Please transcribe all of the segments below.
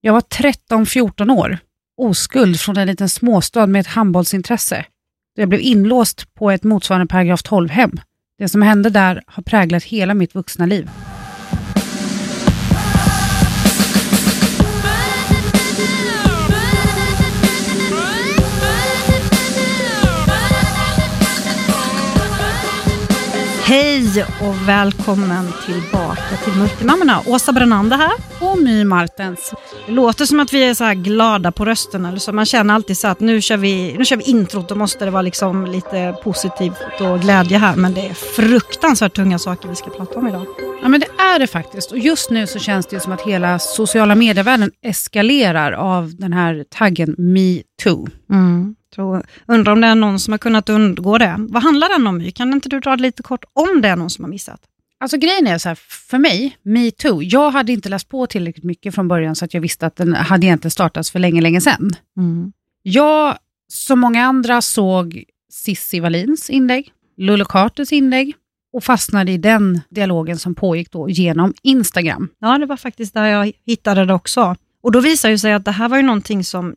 Jag var 13-14 år, oskuld från en liten småstad med ett handbollsintresse. Jag blev inlåst på ett motsvarande paragraf 12-hem. Det som hände där har präglat hela mitt vuxna liv. Hej och välkommen tillbaka till Multimammorna. Åsa Brannander här. Och My Martens. Det låter som att vi är så glada på rösten. Eller så. Man känner alltid så att nu kör, vi, nu kör vi introt, då måste det vara liksom lite positivt och glädje här. Men det är fruktansvärt tunga saker vi ska prata om idag. Ja, men det är det faktiskt. Och just nu så känns det som att hela sociala medievärlden eskalerar av den här taggen metoo. Mm. Tror, undrar om det är någon som har kunnat undgå det. Vad handlar den om? Kan inte du dra lite kort om det är någon som har missat? Alltså grejen är så här, för mig, metoo, jag hade inte läst på tillräckligt mycket från början så att jag visste att den hade egentligen startats för länge, länge sedan. Mm. Jag, som många andra, såg Sissi Wallins inlägg, Lulu Carters inlägg och fastnade i den dialogen som pågick då genom Instagram. Ja, det var faktiskt där jag hittade det också. Och Då visar det sig att det här var ju någonting som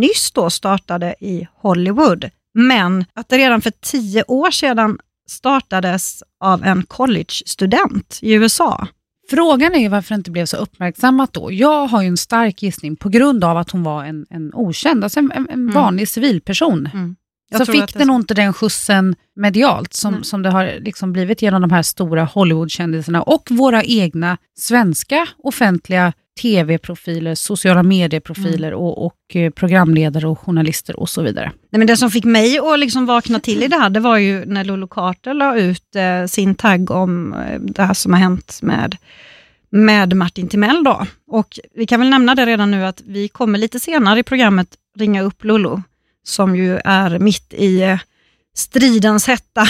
nyss då startade i Hollywood, men att det redan för tio år sedan startades av en college-student i USA. Frågan är ju varför det inte blev så uppmärksammat då. Jag har ju en stark gissning på grund av att hon var en, en okänd, alltså en, en vanlig civilperson. Mm. Så fick det nog inte den skjutsen medialt som, som det har liksom blivit genom de här stora Hollywood-kändisarna och våra egna svenska offentliga tv-profiler, sociala medieprofiler Mm. och, och eh, programledare och journalister och så vidare. Nej, men det som fick mig att liksom vakna till i det här, det var ju när Lolo Carter la ut eh, sin tagg om eh, det här som har hänt med, med Martin Timell. Då. Och vi kan väl nämna det redan nu att vi kommer lite senare i programmet ringa upp Lolo, som ju är mitt i eh, stridens hetta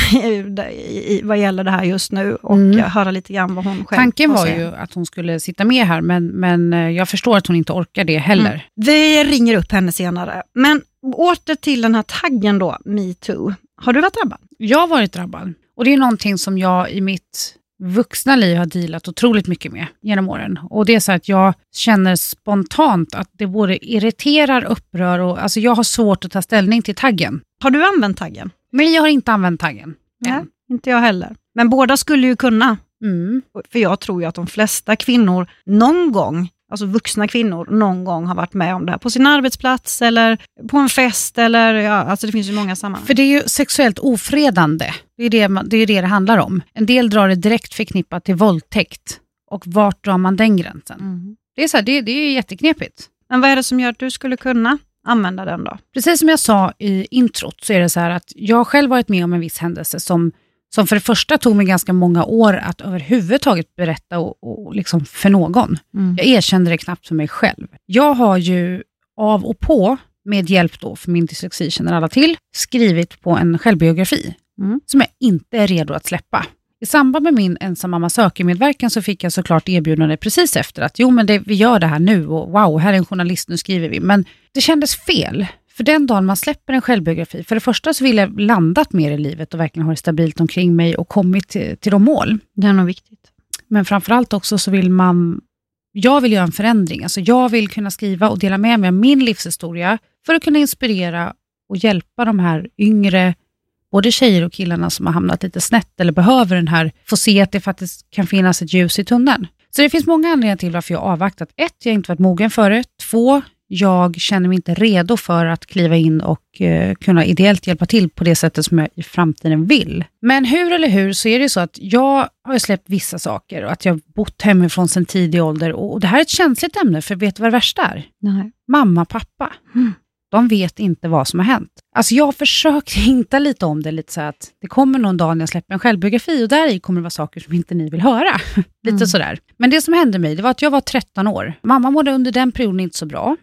vad gäller det här just nu och Mm. höra lite grann vad hon själv Tanken var ju att hon skulle sitta med här, men, men eh, jag förstår att hon inte orkar det heller. Mm. Vi ringer upp henne senare. Men åter till den här taggen då, metoo. Har du varit drabbad? Jag har varit drabbad. Och det är någonting som jag i mitt vuxna liv har dealat otroligt mycket med genom åren. Och det är så att jag känner spontant att det både irriterar, upprör och alltså jag har svårt att ta ställning till taggen. Har du använt taggen? Men jag har inte använt taggen. Nej, än. inte jag heller. Men båda skulle ju kunna. Mm. För jag tror ju att de flesta kvinnor någon gång, alltså vuxna kvinnor, någon gång har varit med om det här. På sin arbetsplats eller på en fest eller, ja, alltså det finns ju många sammanhang. För det är ju sexuellt ofredande. Det är det, det är det det handlar om. En del drar det direkt förknippat till våldtäkt. Och vart drar man den gränsen? Mm. Det är, så här, det, det är jätteknepigt. Men vad är det som gör att du skulle kunna använda den då? Precis som jag sa i introt så är det så här att jag själv varit med om en viss händelse som, som för det första tog mig ganska många år att överhuvudtaget berätta och, och liksom för någon. Jag erkände det knappt för mig själv. Jag har ju av och på, med hjälp då för min dyslexi känner alla till, skrivit på en självbiografi Mm. som jag inte är redo att släppa. I samband med min ensam mamma söker-medverkan så fick jag såklart erbjudande precis efter att jo men det, vi gör det här nu och wow, här är en journalist, nu skriver vi. Men det kändes fel. För den dagen man släpper en självbiografi, för det första så vill jag landat mer i livet och verkligen ha det stabilt omkring mig och kommit till, till de mål. Det är nog viktigt. Men framförallt också så vill man, jag vill göra en förändring. Alltså jag vill kunna skriva och dela med mig av min livshistoria för att kunna inspirera och hjälpa de här yngre, både tjejer och killarna som har hamnat lite snett eller behöver den här, få se att det faktiskt kan finnas ett ljus i tunneln. Så det finns många anledningar till varför jag har avvaktat. Ett, jag har inte varit mogen för det. Två, jag känner mig inte redo för att kliva in och eh, kunna ideellt hjälpa till på det sättet som jag i framtiden vill. Men hur eller hur så är det så att jag har ju släppt vissa saker och att jag har bott hemifrån sedan tidig ålder och, och det här är ett känsligt ämne för vet du vad det värsta är? Nej. Mamma, pappa. Mm. De vet inte vad som har hänt. Alltså jag har försökt hinta lite om det, lite så att det kommer någon dag när jag släpper en självbiografi och där i kommer det vara saker som inte ni vill höra. lite Mm. sådär. Men det som hände mig, det var att jag var 13 år. Mamma mådde under den perioden inte så bra.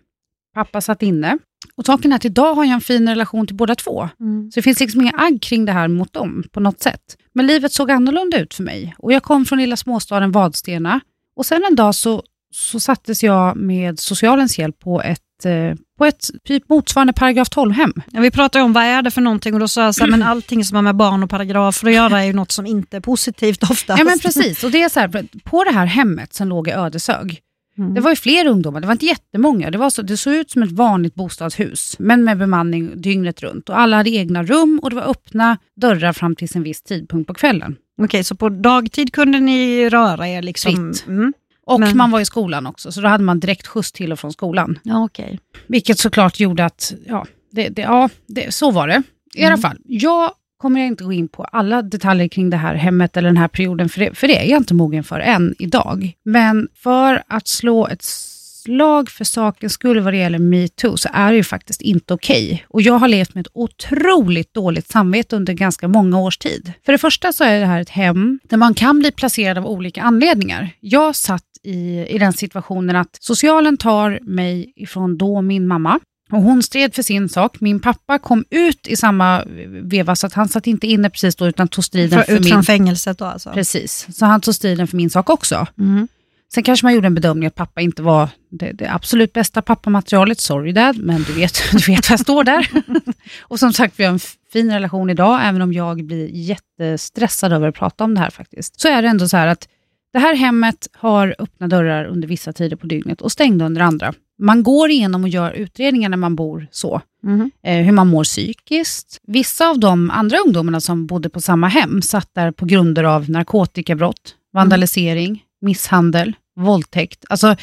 Pappa satt inne. Och saken är att idag har jag en fin relation till båda två. Mm. Så det finns liksom inga agg kring det här mot dem på något sätt. Men livet såg annorlunda ut för mig. Och jag kom från lilla småstaden Vadstena. Och sen en dag så, så sattes jag med socialens hjälp på ett, eh, på ett typ motsvarande paragraf 12-hem. Ja, vi pratade om vad är det för någonting och då sa jag så här, men allting som har med barn och paragrafer att göra är ju något som inte är positivt oftast. Ja men precis, och det är så här, på det här hemmet som låg i Ödeshög, Mm. Det var ju fler ungdomar, det var inte jättemånga. Det, var så, det såg ut som ett vanligt bostadshus, men med bemanning dygnet runt. Och alla hade egna rum och det var öppna dörrar fram till en viss tidpunkt på kvällen. Okej, så på dagtid kunde ni röra er liksom? Fritt. Mm. Och Men- man var i skolan också, så då hade man direkt skjuts till och från skolan. Ja, okej. Vilket såklart gjorde att, ja, det, det, ja det, så var det. I Mm. alla fall, jag kommer inte gå in på alla detaljer kring det här hemmet eller den här perioden, för det, för det är jag inte mogen för än idag. Men för att slå ett slag för sakens skull vad det gäller metoo, så är det ju faktiskt inte okej. Och jag har levt med ett otroligt dåligt samvete under ganska många års tid. För det första så är det här ett hem där man kan bli placerad av olika anledningar. Jag satt i, i den situationen att socialen tar mig ifrån då min mamma, och hon stred för sin sak. Min pappa kom ut i samma veva, så att han satt inte inne precis då, utan tog striden För, för, ut min... från fängelset då alltså? Precis, så han tog striden för min sak också. Mm. Sen kanske man gjorde en bedömning att pappa inte var det, det absolut bästa pappamaterialet. Sorry dad, men du vet, du vet var jag står där. och som sagt, vi har en fin relation idag, även om jag blir jättestressad över att prata om det här faktiskt. Så är det ändå så här att det här hemmet har öppna dörrar under vissa tider på dygnet och stängda under andra. Man går igenom och gör utredningar när man bor så. Mhm. Eh, hur man mår psykiskt. Vissa av de andra ungdomarna som bodde på samma hem satt där på grunder av narkotikabrott, vandalisering, misshandel, våldtäkt. Alltså,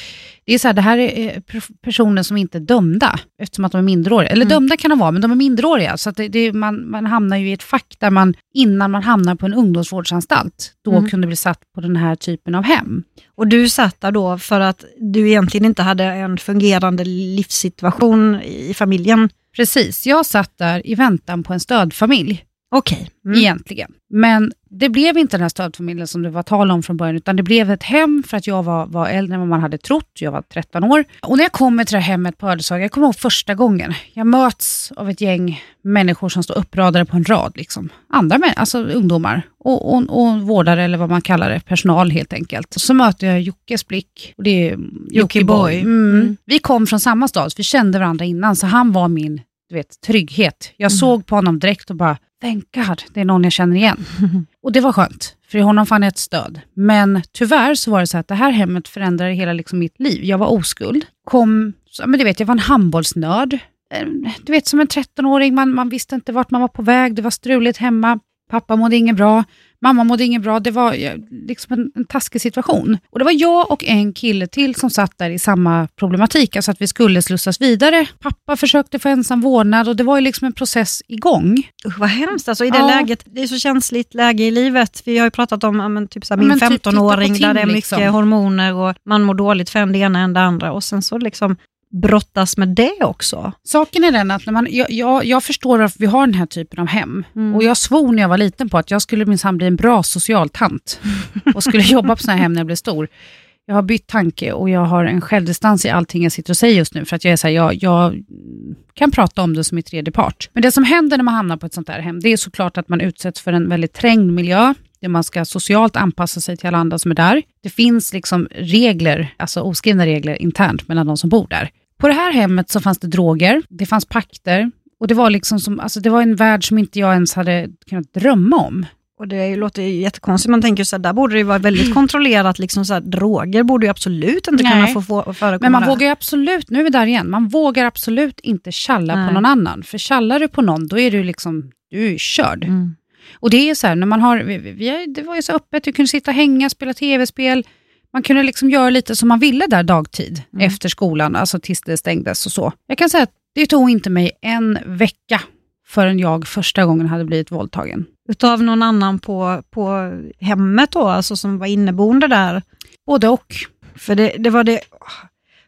det, är så här, det här är eh, per- personer som inte är dömda eftersom att de är minderåriga. Eller Mm. dömda kan de vara, men de är minderåriga. Så det, det, man, man hamnar ju i ett fack där man, innan man hamnar på en ungdomsvårdsanstalt, då Mm. kunde bli satt på den här typen av hem. Och du satt där då för att du egentligen inte hade en fungerande livssituation i familjen? Precis, jag satt där i väntan på en stödfamilj. Okej. Mm. egentligen. Men det blev inte den här stödfamiljen som det var tal om från början, utan det blev ett hem för att jag var, var äldre än vad man hade trott. Jag var 13 år. Och när jag kommer till det här hemmet på Ödeshög, jag kommer ihåg första gången, jag möts av ett gäng människor som står uppradade på en rad. Liksom. Andra män, alltså ungdomar och, och, och vårdare, eller vad man kallar det, personal helt enkelt. Så möter jag Jockes blick, och det är Jocke Boy. Mm. Mm. Vi kom från samma stad, vi kände varandra innan, så han var min du vet, trygghet. Jag Mm. såg på honom direkt och bara, thank God, det är någon jag känner igen. Och det var skönt, för i honom fann jag ett stöd. Men tyvärr så var det så att det här hemmet förändrade hela liksom mitt liv. Jag var oskuld, kom, men du vet, jag var en handbollsnörd. Eh, Du vet, som en 13-åring, man, man visste inte vart man var på väg, det var struligt hemma, pappa mådde inget bra, mamma mådde inget bra, det var eh, liksom en, en taskig situation. Och det var jag och en kille till som satt där i samma problematik, alltså att vi skulle slussas vidare. Pappa försökte få ensam vårdnad och det var ju liksom en process igång. Usch, vad hemskt. Alltså, I det Ja. läget, det är så känsligt läge i livet. Vi har ju pratat om men, typ, så här, Ja, min men typ titta på 15-åring där det är mycket liksom. hormoner och man mår dåligt för en det ena än det andra. Och sen så liksom brottas med det också. Saken är den att när man, jag, jag, jag förstår varför vi har den här typen av hem. Mm. Och jag svor när jag var liten på att jag skulle minsann bli en bra socialtant och skulle jobba på sådana här hem när jag blev stor. Jag har bytt tanke och jag har en självdistans i allting jag sitter och säger just nu. För att jag är så här, jag, jag kan prata om det som i tredje part. Men det som händer när man hamnar på ett sånt här hem, det är såklart att man utsätts för en väldigt trängd miljö. Där man ska socialt anpassa sig till alla andra som är där. Det finns liksom regler, alltså oskrivna regler internt mellan de som bor där. På det här hemmet så fanns det droger, det fanns pakter och det var, liksom som, alltså det var en värld som inte jag ens hade kunnat drömma om. Och det låter ju jättekonstigt. Man tänker så här, där borde det ju vara väldigt kontrollerat. Liksom så här, droger borde ju absolut inte kunna Nej. få, få förekomma Men man där. vågar ju absolut, nu är vi där igen, man vågar absolut inte tjalla Nej. på någon annan. För tjallar du på någon, då är du liksom, du är körd. Mm. Och det är så här, när man har, vi, vi, vi, det var ju så öppet, du kunde sitta och hänga, spela tv-spel. Man kunde liksom göra lite som man ville där dagtid, Mm. efter skolan, alltså tills det stängdes och så. Jag kan säga att det tog inte mig en vecka förrän jag första gången hade blivit våldtagen. Utav någon annan på, på hemmet då, alltså som var inneboende där. Både och. För det, det var det,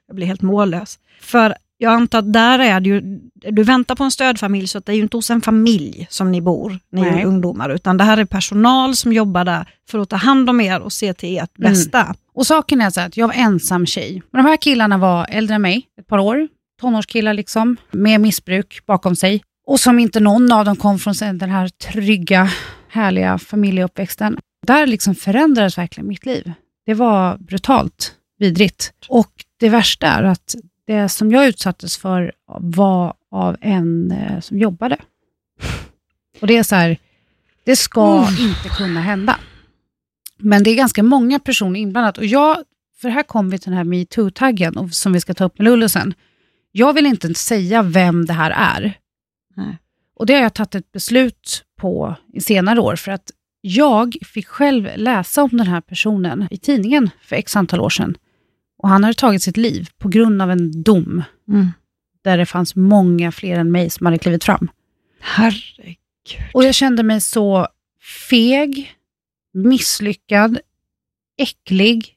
jag blir helt mållös. För jag antar att där är det ju, du väntar på en stödfamilj så att det är ju inte hos en familj som ni bor, ni är Nej. ungdomar, utan det här är personal som jobbar där för att ta hand om er och se till ert Mm. bästa. Och saken är så att jag var ensam tjej. Och de här killarna var äldre än mig, ett par år. Tonårskillar liksom, med missbruk bakom sig. Och som inte någon av dem kom från den här trygga, härliga familjeuppväxten. Där liksom förändrades verkligen mitt liv. Det var brutalt vidrigt. Och det värsta är att det som jag utsattes för var av en eh, som jobbade. Och det är så här, det ska Oh. inte kunna hända. Men det är ganska många personer inblandat och jag för här kommer vi till den här metoo-taggen och- som vi ska ta upp med Lullu sen. Jag vill inte säga vem det här är. Nej. Och det har jag tagit ett beslut på i senare år, för att jag fick själv läsa om den här personen i tidningen för x antal år sedan. Och han hade tagit sitt liv på grund av en dom Mm. där det fanns många fler än mig som hade klivit fram. Herregud. Och jag kände mig så feg, misslyckad, äcklig.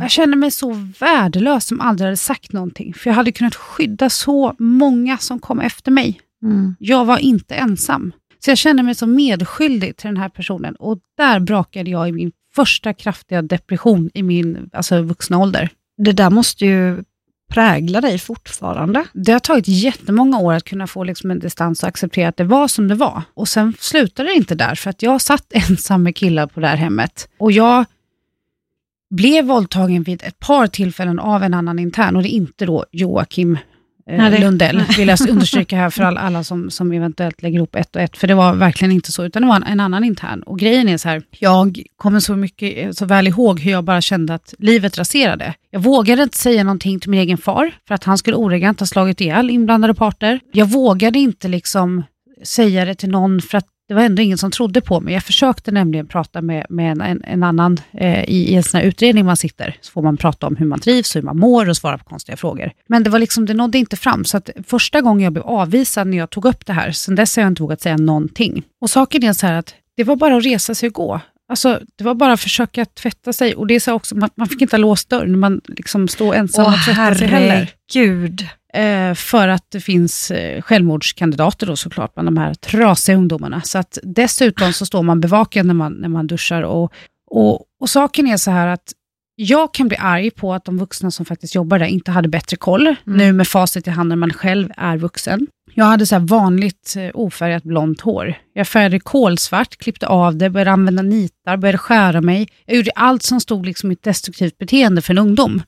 Jag kände mig så värdelös som aldrig hade sagt någonting. För jag hade kunnat skydda så många som kom efter mig. Mm. Jag var inte ensam. Så jag kände mig så medskyldig till den här personen. Och där brakade jag i min första kraftiga depression i min alltså, vuxna ålder. Det där måste ju prägla dig fortfarande. Det har tagit jättemånga år att kunna få liksom en distans och acceptera att det var som det var. Och sen slutade det inte där, för att jag satt ensam med killar på det här hemmet. Och jag blev våldtagen vid ett par tillfällen av en annan intern, och det är inte då Joakim Nej, det- Lundell, nej. vill jag understryka här för alla, alla som, som eventuellt lägger ihop ett och ett, för det var verkligen inte så, utan det var en, en annan intern. Och grejen är så här, jag kommer så mycket, så väl ihåg hur jag bara kände att livet raserade. Jag vågade inte säga någonting till min egen far, för att han skulle oregant ha slagit ihjäl inblandade parter. Jag vågade inte liksom säga det till någon, för att det var ändå ingen som trodde på mig. Jag försökte nämligen prata med, med en, en, en annan eh, i, i en sån här utredning man sitter. Så får man prata om hur man trivs, hur man mår och svara på konstiga frågor. Men det var liksom, det nådde inte fram. Så att första gången jag blev avvisad när jag tog upp det här, sen dess har jag inte vågat säga någonting. Och saken är så här att det var bara att resa sig och gå. Alltså, det var bara att försöka tvätta sig. Och det är så också, man, man fick inte ha låst dörren man liksom står ensam Åh och tvättar sig heller. herregud. Eh, för att det finns eh, självmordskandidater då såklart bland de här trasiga ungdomarna. Så att dessutom så står man bevakad när man, när man duschar. Och, och, och saken är så här att jag kan bli arg på att de vuxna som faktiskt jobbar där inte hade bättre koll. Nu med facit i hand när man själv är vuxen. Jag hade så vanligt eh, ofärgat blont hår. Jag färgade kolsvart, klippte av det, började använda nitar, började skära mig. Jag gjorde allt som stod liksom i ett destruktivt beteende för en ungdom.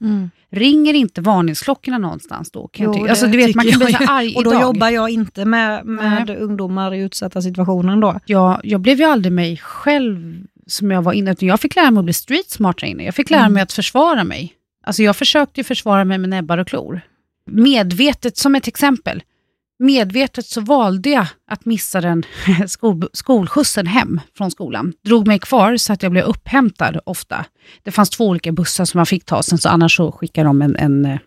Ringer inte varningsklockorna någonstans då? Kan jag Jo, tycka. Alltså, du vet, man kan bli jag så arg Och då idag. jobbar jag inte med, med ungdomar i utsatta situationer då. jag, jag blev ju aldrig mig själv som jag var innan, utan jag fick lära mig att bli street smart där inne. Jag fick lära Mm. mig att försvara mig. Alltså jag försökte ju försvara mig med näbbar och klor. Medvetet, som ett exempel, medvetet så valde jag att missa den skol, skolskjutsen hem från skolan. Drog mig kvar så att jag blev upphämtad ofta. Det fanns två olika bussar som man fick ta, sen så annars så skickade de en, en eh,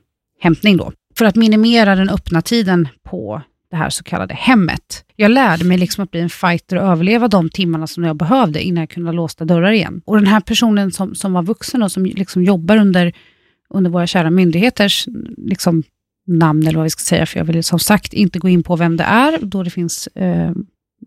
hämtning då. För att minimera den öppna tiden på det här så kallade hemmet. Jag lärde mig liksom att bli en fighter och överleva de timmarna som jag behövde innan jag kunde ha låsta dörrar igen. Och den här personen som, som var vuxen och som liksom jobbar under, under våra kära myndigheters liksom, namn eller vad vi ska säga, för jag vill som sagt inte gå in på vem det är, då det finns eh,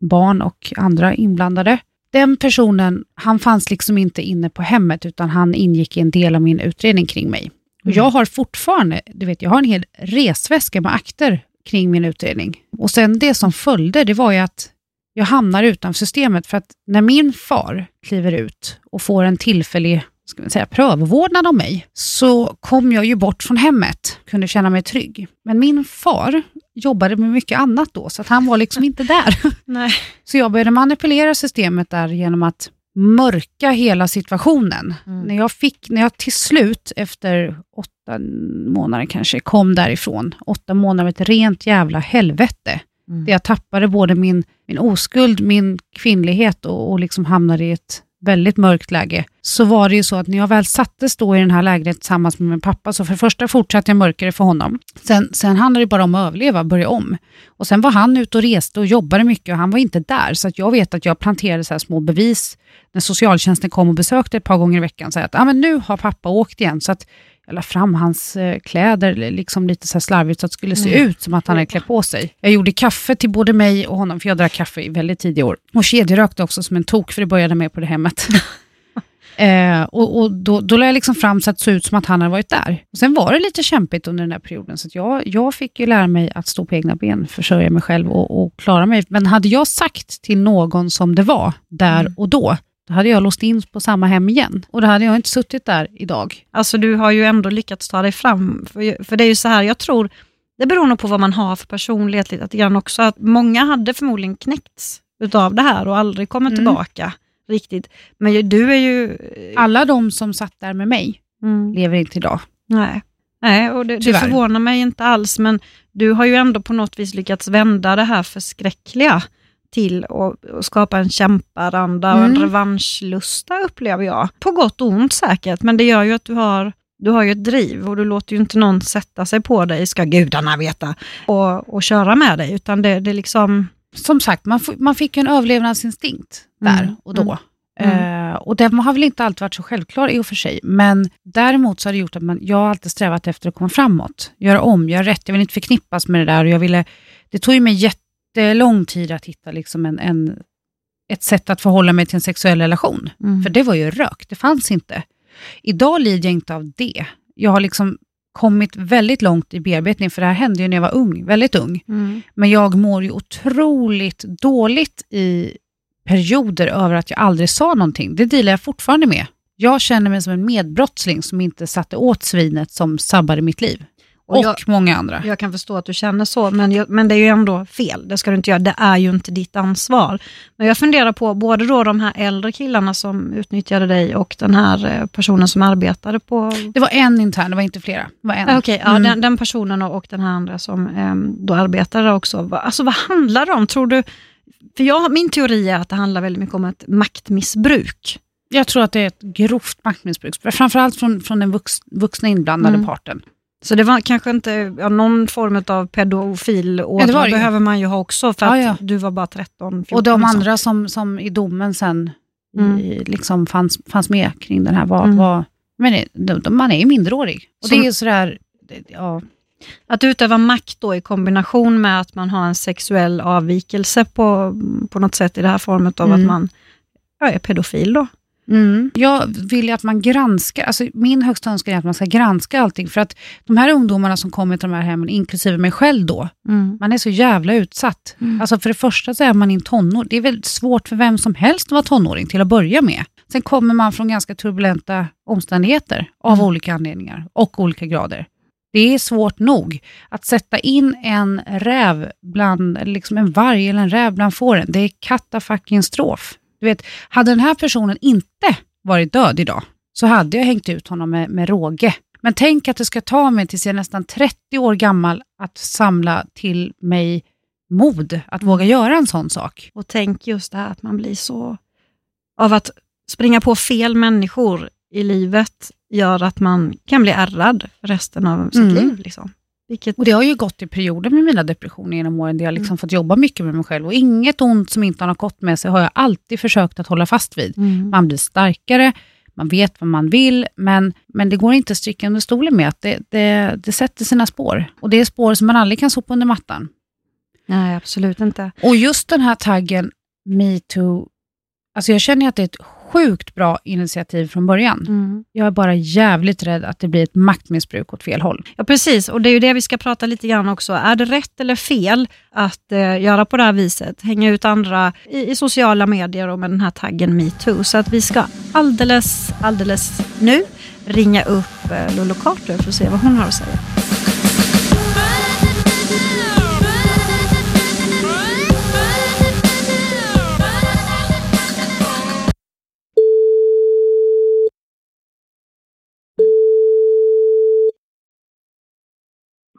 barn och andra inblandade. Den personen, han fanns liksom inte inne på hemmet, utan han ingick i en del av min utredning kring mig. Och jag har fortfarande, du vet, jag har en hel resväska med akter kring min utredning. Och sen det som följde, det var ju att jag hamnar utanför systemet, för att när min far kliver ut och får en tillfällig ska man säga, prövvårdnad av mig, så kom jag ju bort från hemmet, kunde känna mig trygg. Men min far jobbade med mycket annat då, så att han var liksom inte där. Nej. Så jag började manipulera systemet där genom att mörka hela situationen. Mm. När, jag fick, när jag till slut, efter åtta månader kanske, kom därifrån, åtta månader av ett rent jävla helvete, Mm. där jag tappade både min, min oskuld, min kvinnlighet och, och liksom hamnade i ett väldigt mörkt läge, så var det ju så att när jag väl sattes då i den här lägenheten tillsammans med min pappa, så för det första fortsatte jag mörka det för honom. Sen, sen handlade det bara om att överleva, börja om. Och sen var han ute och reste och jobbade mycket och han var inte där, så att jag vet att jag planterade så här små bevis när socialtjänsten kom och besökte ett par gånger i veckan, så att ah, men nu har pappa åkt igen, så att jag la fram hans eh, kläder liksom lite så slarvigt så att det skulle se ut som att han hade klätt på sig. Jag gjorde kaffe till både mig och honom, för jag drack kaffe i väldigt tidiga år. Och kedjerökte också som en tok, för det började med på det hemmet. eh, och och då, då la jag liksom fram så att det såg ut som att han hade varit där. Och sen var det lite kämpigt under den här perioden, så jag, jag fick ju lära mig att stå på egna ben, försörja mig själv och, och klara mig. Men hade jag sagt till någon som det var, där och då, då hade jag låst in på samma hem igen. Och då hade jag inte suttit där idag. Alltså du har ju ändå lyckats ta dig fram. För, för det är ju så här, jag tror, det beror nog på vad man har för personlighet lite grann också. Att många hade förmodligen knäckts utav det här och aldrig kommit Mm. tillbaka riktigt. Men du är ju... alla de som satt där med mig, Mm. lever inte idag. Nej. Nej, och det, det förvånar mig inte alls, men du har ju ändå på något vis lyckats vända det här förskräckliga till att skapa en kämparanda och en Mm. revanschlusta upplever jag. På gott och ont säkert, men det gör ju att du har, du har ju ett driv och du låter ju inte någon sätta sig på dig, ska gudarna veta, och, och köra med dig, utan det, det liksom... Som sagt, man, man fick ju en överlevnadsinstinkt där Mm, och då. mm, Eh, och den har väl inte alltid varit så självklar i och för sig, men däremot så har det gjort att man, jag har alltid strävat efter att komma framåt, göra om, göra rätt. Jag vill inte förknippas med det där och jag ville, det tog ju mig jättelång tid att hitta liksom en, en, ett sätt att förhålla mig till en sexuell relation. Mm. För det var ju rök, det fanns inte. Idag lider jag inte av det. Jag har liksom kommit väldigt långt i bearbetning, för det här hände ju när jag var ung, väldigt ung. Mm. Men jag mår ju otroligt dåligt i perioder över att jag aldrig sa någonting. Det dealar jag fortfarande med. Jag känner mig som en medbrottsling som inte satte åt svinet som sabbade mitt liv. Och Och, jag- många andra. Jag kan förstå att du känner så, men, jag, men det är ju ändå fel. Det ska du inte göra. Det är ju inte ditt ansvar. Men jag funderar på både då de här äldre killarna som utnyttjade dig och den här eh, personen som arbetade på... Det var en intern, det var inte flera. Det var en. Okej, ja, Mm. den, den personen och den här andra som eh, då arbetade också. Alltså vad handlar det om? Tror du... För jag, min teori är att det handlar väldigt mycket om ett maktmissbruk. Jag tror att det är ett grovt maktmissbruk, framförallt från, från den vux, vuxna inblandade Mm. parten. Så det var kanske inte ja, någon form av pedofil Ja, det var behöver man ju ha också för Ja, att ja. du var bara 13, 14. Och de liksom. andra som, som i domen sen Mm. i, liksom fanns, fanns med kring den här var, Mm. var men de, de, man är ju minderårig. Och Som- det är sådär, ja, Att utöva makt då i kombination med att man har en sexuell avvikelse på, på något sätt i det här formet av Mm. att man ja, är pedofil då. Mm. Jag vill ju att man granskar, alltså min högsta önskan är att man ska granska allting, för att de här ungdomarna som kommer till de här hemmen, inklusive mig själv då, man är så jävla utsatt. Mm. Alltså för det första så är man i en tonår, det är väldigt svårt för vem som helst att vara tonåring till att börja med. Sen kommer man från ganska turbulenta omständigheter av Mm. olika anledningar och olika grader. Det är svårt nog att sätta in en räv bland, liksom en varg eller en räv bland fåren. Det är katastrof. Du vet, hade den här personen inte varit död idag, så hade jag hängt ut honom med, med råge. Men tänk att det ska ta mig tills jag är nästan 30 år gammal att samla till mig mod att våga göra en sån sak. Och tänk just det här att man blir så... Av att springa på fel människor i livet gör att man kan bli ärrad för resten av sitt Mm. liv. Liksom. Vilket, Och Det har ju gått i perioder med mina depressioner genom åren, där jag liksom fått jobba mycket med mig själv. Och inget ont som inte har något gott med sig har jag alltid försökt att hålla fast vid. mm. Man blir starkare, man vet vad man vill, men, men det går inte att sticka under stolen med att det, det, det sätter sina spår. Och det är spår som man aldrig kan sopa under mattan. Nej, absolut inte. Och just den här taggen metoo, alltså jag känner att det är ett sjukt bra initiativ från början. Mm. Jag är bara jävligt rädd att det blir ett maktmissbruk åt fel håll. Ja, precis. Och det är ju det vi ska prata lite grann också. Är det rätt eller fel att eh, göra på det här viset? Hänga ut andra i, i sociala medier och med den här taggen metoo. Så att vi ska alldeles, alldeles nu ringa upp eh, Lolo Carter för att se vad hon har att säga.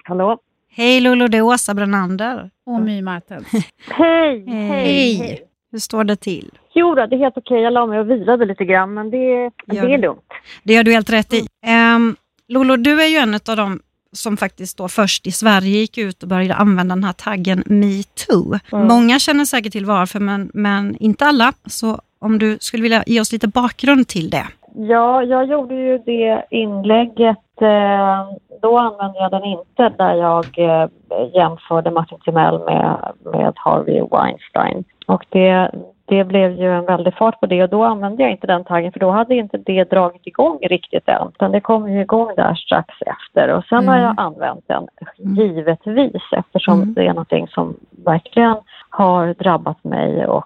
Hallå? Hej Lolo, det är Åsa Brannander. Och My Martens. Hej, Hej. hej, hej. Hur står det till? Jo då, det är helt okej. Jag la mig och vilade lite grann, men det, det är lugnt. Det gör du helt rätt i. Um, Lolo, du är ju en av dem som faktiskt då först i Sverige gick ut och började använda den här taggen metoo. Mm. Många känner säkert till varför, men, men inte alla. Så om du skulle vilja ge oss lite bakgrund till det. Ja, jag gjorde ju det inlägget. Eh, då använde jag den inte där jag eh, jämförde Martin Timell med, med Harvey Weinstein. Och det, det blev ju en väldig fart på det och då använde jag inte den taggen för då hade inte det dragit igång riktigt än. Utan det kom ju igång där strax efter och sen har Mm. jag använt den Mm. givetvis eftersom Mm. det är någonting som verkligen har drabbat mig och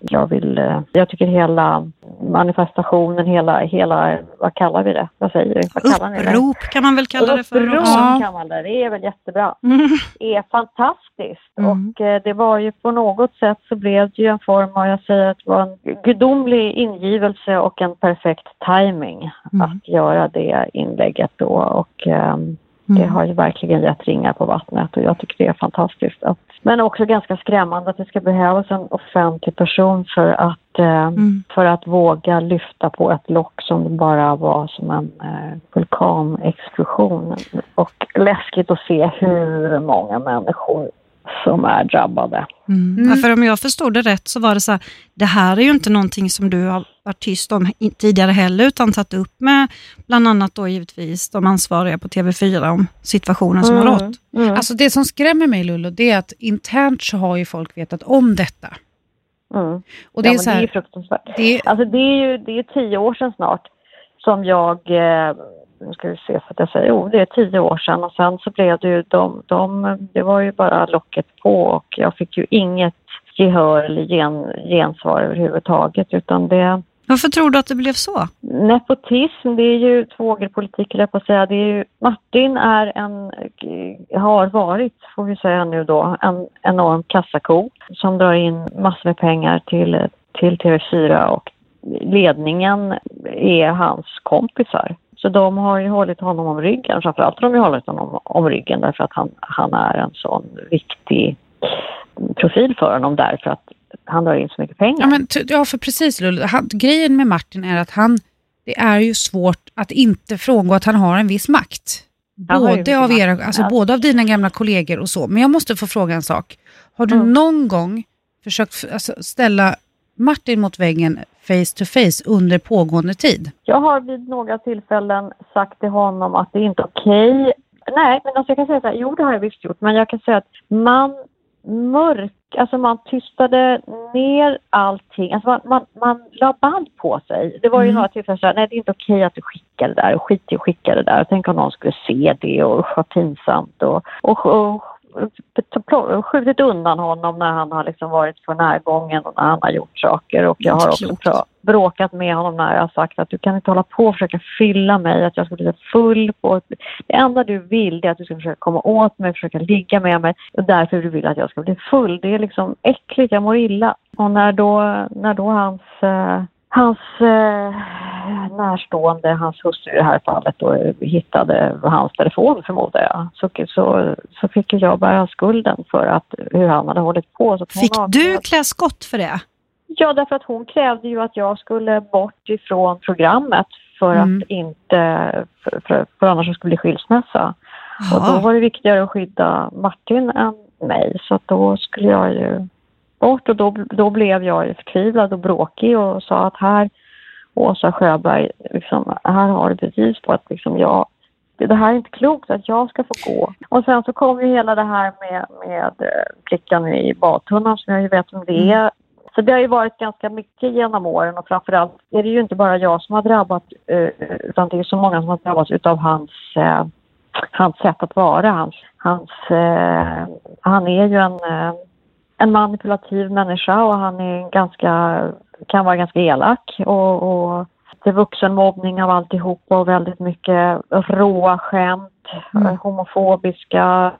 jag vill, eh, jag tycker hela manifestationen, hela, hela, vad kallar vi det? Vad säger vi? Vad kallar ni det? Upprop kan man väl kalla det för Upprop också. kan man det. Det är väl jättebra. Mm. Det är fantastiskt. Mm. Och eh, det var ju på något sätt så blev det ju en form av, jag säger att det var en gudomlig ingivelse och en perfekt timing Mm. att göra det inlägget då. Och ehm, det Mm. har ju verkligen gett ringar på vattnet och jag tycker det är fantastiskt. Att, men också ganska skrämmande att det ska behövas en offentlig person för att, eh, Mm. för att våga lyfta på ett lock som bara var som en eh, vulkanexplosion. Och läskigt att se hur många människor som är drabbade. Mm. Mm. Ja, för om jag förstod det rätt så var det så här, det här är ju inte någonting som du har varit tyst om tidigare heller, utan tagit upp med bland annat då givetvis de ansvariga på TV4 om situationen som har rått. Mm. Alltså det som skrämmer mig Lullo, det är att internt så har ju folk vetat om detta. Mm. Och det ja, är så det är här, ju fruktansvärt. det, Alltså det är ju det är tio år sedan snart som jag, eh, nu ska vi se så att jag säger, jo det är tio år sedan och sen så blev det ju de, de det var ju bara locket på och jag fick ju inget gehör eller gen, gensvar överhuvudtaget utan det, Varför tror du att det blev så? nepotism det är ju tvågelpolitik eller på att säga, det är ju, Martin är en, har varit får vi säga nu då, en enorm kassako som drar in massor med pengar till, till TV4 och ledningen är hans kompisar. Så de har ju hållit honom om ryggen. Framförallt har de ju hållit honom om ryggen därför att han, han är en sån viktig profil för honom därför att han drar in så mycket pengar. ja, men, ja, för precis Lullo, han, grejen med Martin är att han, det är ju svårt att inte frångå att han har en viss makt. Både av, era, alltså, ja. både av dina gamla kollegor och så. Men jag måste få fråga en sak. Har du Mm. någon gång försökt alltså, ställa Martin mot väggen face to face under pågående tid? Jag har vid några tillfällen sagt till honom att det är inte okej. Nej, men alltså jag kan säga så här, jo det har jag visst gjort, men jag kan säga att man mörk, alltså man tystade ner allting, alltså man, man, man la band på sig. Det var ju Mm. några tillfällen så här, nej det är inte okej att du skickar det där, och skit i att skicka det där, tänk om någon skulle se det och vad pinsamt och, och och skjutit undan honom när han har liksom varit för närgången och när han har gjort saker. Och jag har också bråkat med honom när jag har sagt att du kan inte hålla på och försöka fylla mig, att jag ska bli full på... Det enda du vill är att du ska försöka komma åt mig, försöka ligga med mig och därför du vill att jag ska bli full. Det är liksom äckligt, jag mår illa. Och när då, när då hans, eh, hans eh, närstående, hans hustru i det här fallet, då, hittade hans telefon förmodar jag, så, så, så fick jag bära skulden för att, hur han hade hållit på. Så Fick du klä skott för det? Ja, därför att hon krävde ju att jag skulle bort ifrån programmet för Mm. att inte, för, för, för annars skulle det bli skilsmässa. Och då Ja. var det viktigare att skydda Martin än mig, så då skulle jag ju bort och då, då blev jag förtvivlad och bråkig och sa att här, Åsa Sjöberg, liksom, här har du bevis på att liksom jag det här är inte klokt att jag ska få gå. Och sen så kom ju hela det här med, med eh, flickan i badtunnan som jag ju vet om det är. Så det har ju varit ganska mycket genom åren och framförallt är det ju inte bara jag som har drabbats eh, utan det är så många som har drabbats utav hans, eh, hans sätt att vara. Hans, hans, han är ju en, en manipulativ människa och han är ganska, kan vara ganska elak och, och det är vuxenmobbning av alltihopa och väldigt mycket råa skämt, Mm. homofobiska,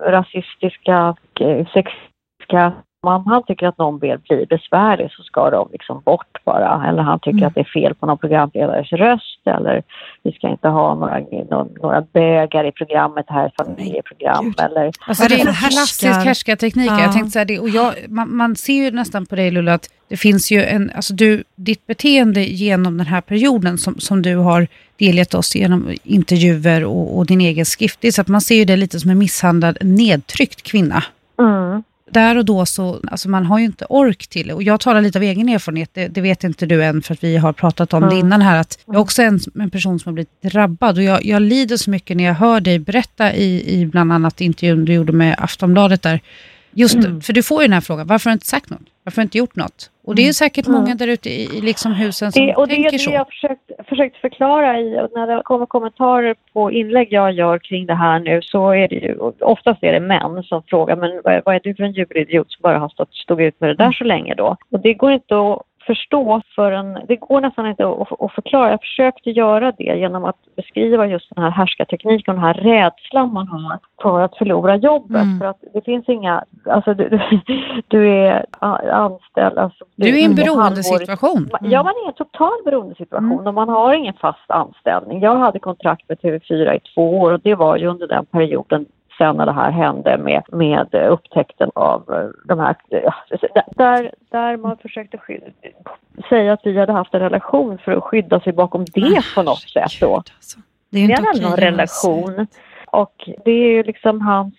rasistiska, eh, sexistiska. Om han tycker att någon blir, blir besvärlig så ska de liksom bort bara. Eller han tycker Mm. att det är fel på någon programledares röst eller vi ska inte ha några, några, några bögar i programmet här, familjeprogram Gud. eller Alltså är det är det en klassisk härskar- härskarteknik. Ja. Jag tänkte säga det. Och jag, man, man ser ju nästan på dig Lula att det finns ju en, alltså du, ditt beteende genom den här perioden som, som du har delgett oss genom intervjuer och, och din egen skriftlig, så att man ser ju det lite som en misshandlad, nedtryckt kvinna. mm. Där och då så, alltså man har ju inte ork till det. Och jag talar lite av egen erfarenhet, det, det vet inte du än för att vi har pratat om det Mm. innan här, att jag också är en, en person som har blivit drabbad och jag, jag lider så mycket när jag hör dig berätta i, i bland annat intervjun du gjorde med Aftonbladet där. Just, Mm. för du får ju den här frågan, varför har du inte sagt något? Varför har du inte gjort något? Och det är ju säkert Mm. många där ute i, i liksom husen som Det, och det är tänker det så. jag försökt, försökt förklara i, och när det kommer kommentarer på inlägg jag gör kring det här nu så är det ju, oftast är det män som frågar men vad, vad är du för en djuridiot som bara har stått, stått ut med det där så länge då? Och det går inte att förstå förrän, det går nästan inte att, förklara. Jag försökte göra det genom att beskriva just den här härskartekniken och den här rädslan man har för att förlora jobbet. Mm. För att det finns inga, alltså du, du, är anställd. Alltså, Du är i en beroendesituation. Ja, man är i en total beroendesituation Mm. och man har ingen fast anställning. Jag hade kontrakt med TV4 i två år och det var ju under den perioden sen när det här hände med, med eh, upptäckten av eh, de här... ja, Där, där man försökte skydda, säga att vi hade haft en relation för att skydda sig bakom det på något sätt då. Alltså. Det är inte okej någon alls. relation. Och det är ju liksom hans...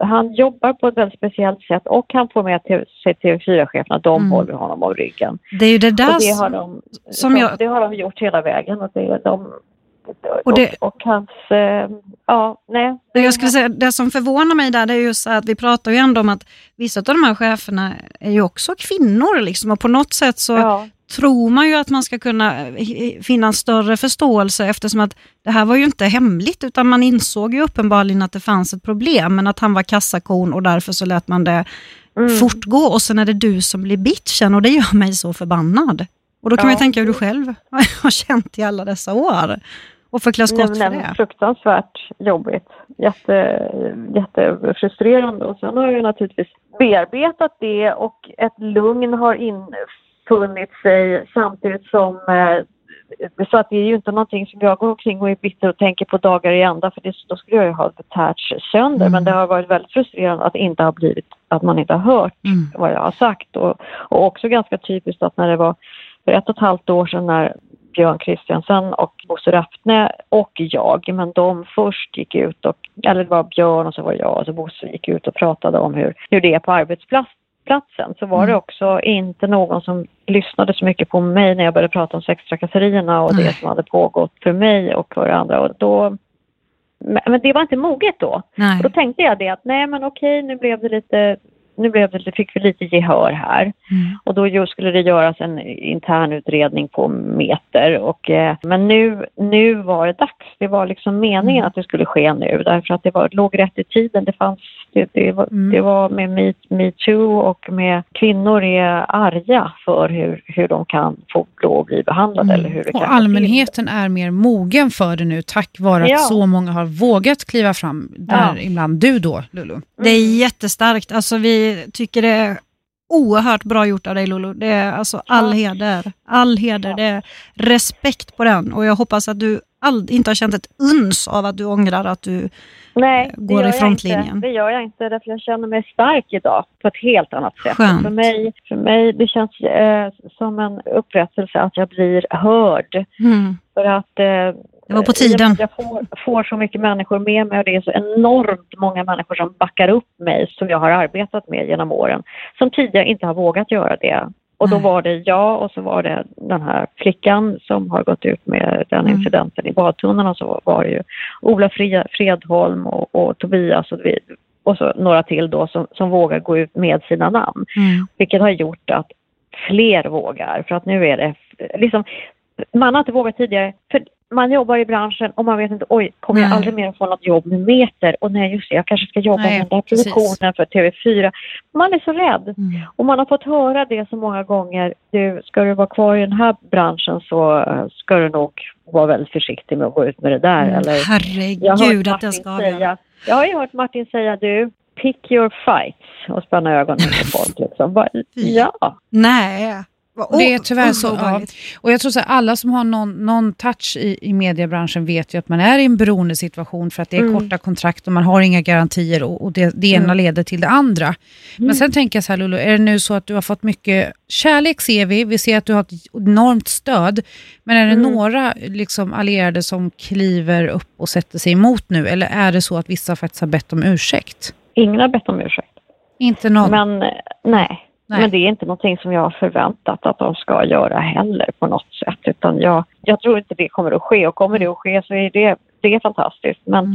Han jobbar på ett väldigt speciellt sätt och han får med sig TV4-cheferna. De Mm. håller honom om ryggen. Det är ju det där Och det har de, som jag- det har de gjort hela vägen. Och, det, de, och, Och det- och, hans... Eh, ja, nej. Jag skulle säga, det som förvånar mig där det är just att vi pratar ju ändå om att vissa av de här cheferna är ju också kvinnor liksom, och på något sätt så Ja, tror man ju att man ska kunna finna en större förståelse eftersom att det här var ju inte hemligt utan man insåg ju uppenbarligen att det fanns ett problem men att han var kassakon och därför så lät man det mm. fortgå och sen är det du som blir bitchen och det gör mig så förbannad. Och då kan Ja. man ju tänka hur du själv har känt i alla dessa år och klä skott Nej, för det. Fruktansvärt jobbigt. Jätte, jättefrustrerande. Och sen har jag naturligtvis bearbetat det och ett lugn har infunnit sig samtidigt som eh, så att det är ju inte någonting som jag går omkring och är bitter och tänker på dagar i ända för det, då skulle jag ju ha tärts sönder. Mm. Men det har varit väldigt frustrerande att, inte ha blivit, att man inte har hört Mm. vad jag har sagt. Och, och också ganska typiskt att när det var för ett och ett halvt år sedan när Björn Kristiansen och Bosse Raffne och jag, men de först gick ut och, eller det var Björn och så var det jag och så Bosse gick ut och pratade om hur, hur det är på arbetsplatsen så var det Mm. också inte någon som lyssnade så mycket på mig när jag började prata om sextrakasserierna och det som hade pågått för mig och för andra och då men men det var inte moget då. Nej. Och då tänkte jag det att nej men okej nu blev det lite nu blev det, fick vi lite gehör här. Mm. Och då skulle det göras en intern utredning på meter. Och, eh, men nu, nu var det dags. Det var liksom meningen Mm. att det skulle ske nu därför att det var, låg rätt i tiden. Det, fanns, det, det, var, Mm. det var med Me- metoo och med kvinnor är arga för hur, hur de kan få lov att bli behandlade. Eller hur det kan Och till. allmänheten är mer mogen för det nu tack vare att Ja. så många har vågat kliva fram. Där Ja. ibland du då, Lulu. Det är jättestarkt. Alltså, vi tycker det är oerhört bra gjort av dig Lolo. Det är alltså all Ja. heder. All heder. Det är respekt på den och jag hoppas att du ald- inte har känt ett uns av att du ångrar att du... Nej, går det gör i frontlinjen. Inte. Det gör jag inte därför jag känner mig stark idag på ett helt annat sätt. För mig, för mig det känns eh, som en upprättelse att jag blir hörd. Mm. För att eh, Det var på tiden. Jag, jag får, får så mycket människor med mig och det är så enormt många människor som backar upp mig som jag har arbetat med genom åren. Som tidigare inte har vågat göra det. Och då Nej. var det jag och så var det den här flickan som har gått ut med den Mm. incidenten i badtunnan och så var det ju Ola Fredholm och, och Tobias och, vi, och så några till då som, som vågar gå ut med sina namn. Mm. Vilket har gjort att fler vågar. För att nu är det liksom, man har inte vågat tidigare. För man jobbar i branschen och man vet inte, oj, kommer jag Nej. aldrig mer få något jobb med meter? Och nej, just det, jag kanske ska jobba Nej, med den där produktionen för TV4. Man är så rädd. Mm. Och man har fått höra det så många gånger. Du, ska du vara kvar i den här branschen så eh, ska du nog vara väldigt försiktig med att gå ut med det där. Mm. Eller, jag har Herregud hört att jag ska säga, Jag har ju hört Martin säga du, pick your fights och spänna ögonen på folk. Liksom. Bara, ja. Nej. Och det är tyvärr så. Ja. Och jag tror så här, alla som har någon, någon touch i, i mediebranschen vet ju att man är i en beroendesituation för att det är Mm. korta kontrakt och man har inga garantier och, och det, det ena Mm. leder till det andra. Men sen tänker jag så här Lulu, är det nu så att du har fått mycket kärlek ser vi, vi ser att du har ett enormt stöd, men är det Mm. några liksom, allierade som kliver upp och sätter sig emot nu eller är det så att vissa faktiskt har bett om ursäkt? Ingen har bett om ursäkt. Inte någon? Men eh, nej. Nej. Men det är inte någonting som jag har förväntat att de ska göra heller på något sätt. Utan jag, jag tror inte det kommer att ske och kommer det att ske så är det, det är fantastiskt. Men, Mm.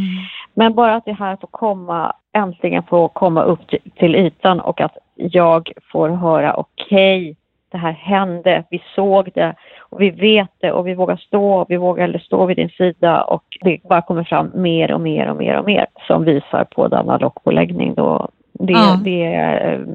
men bara att det här får komma, äntligen får komma upp till, till ytan och att jag får höra okej, det här hände, vi såg det och vi vet det och vi vågar stå och vi vågar stå vid din sida och det bara kommer fram mer och mer och mer och mer som visar på denna lockpåläggning då. Det, Ja. det, är,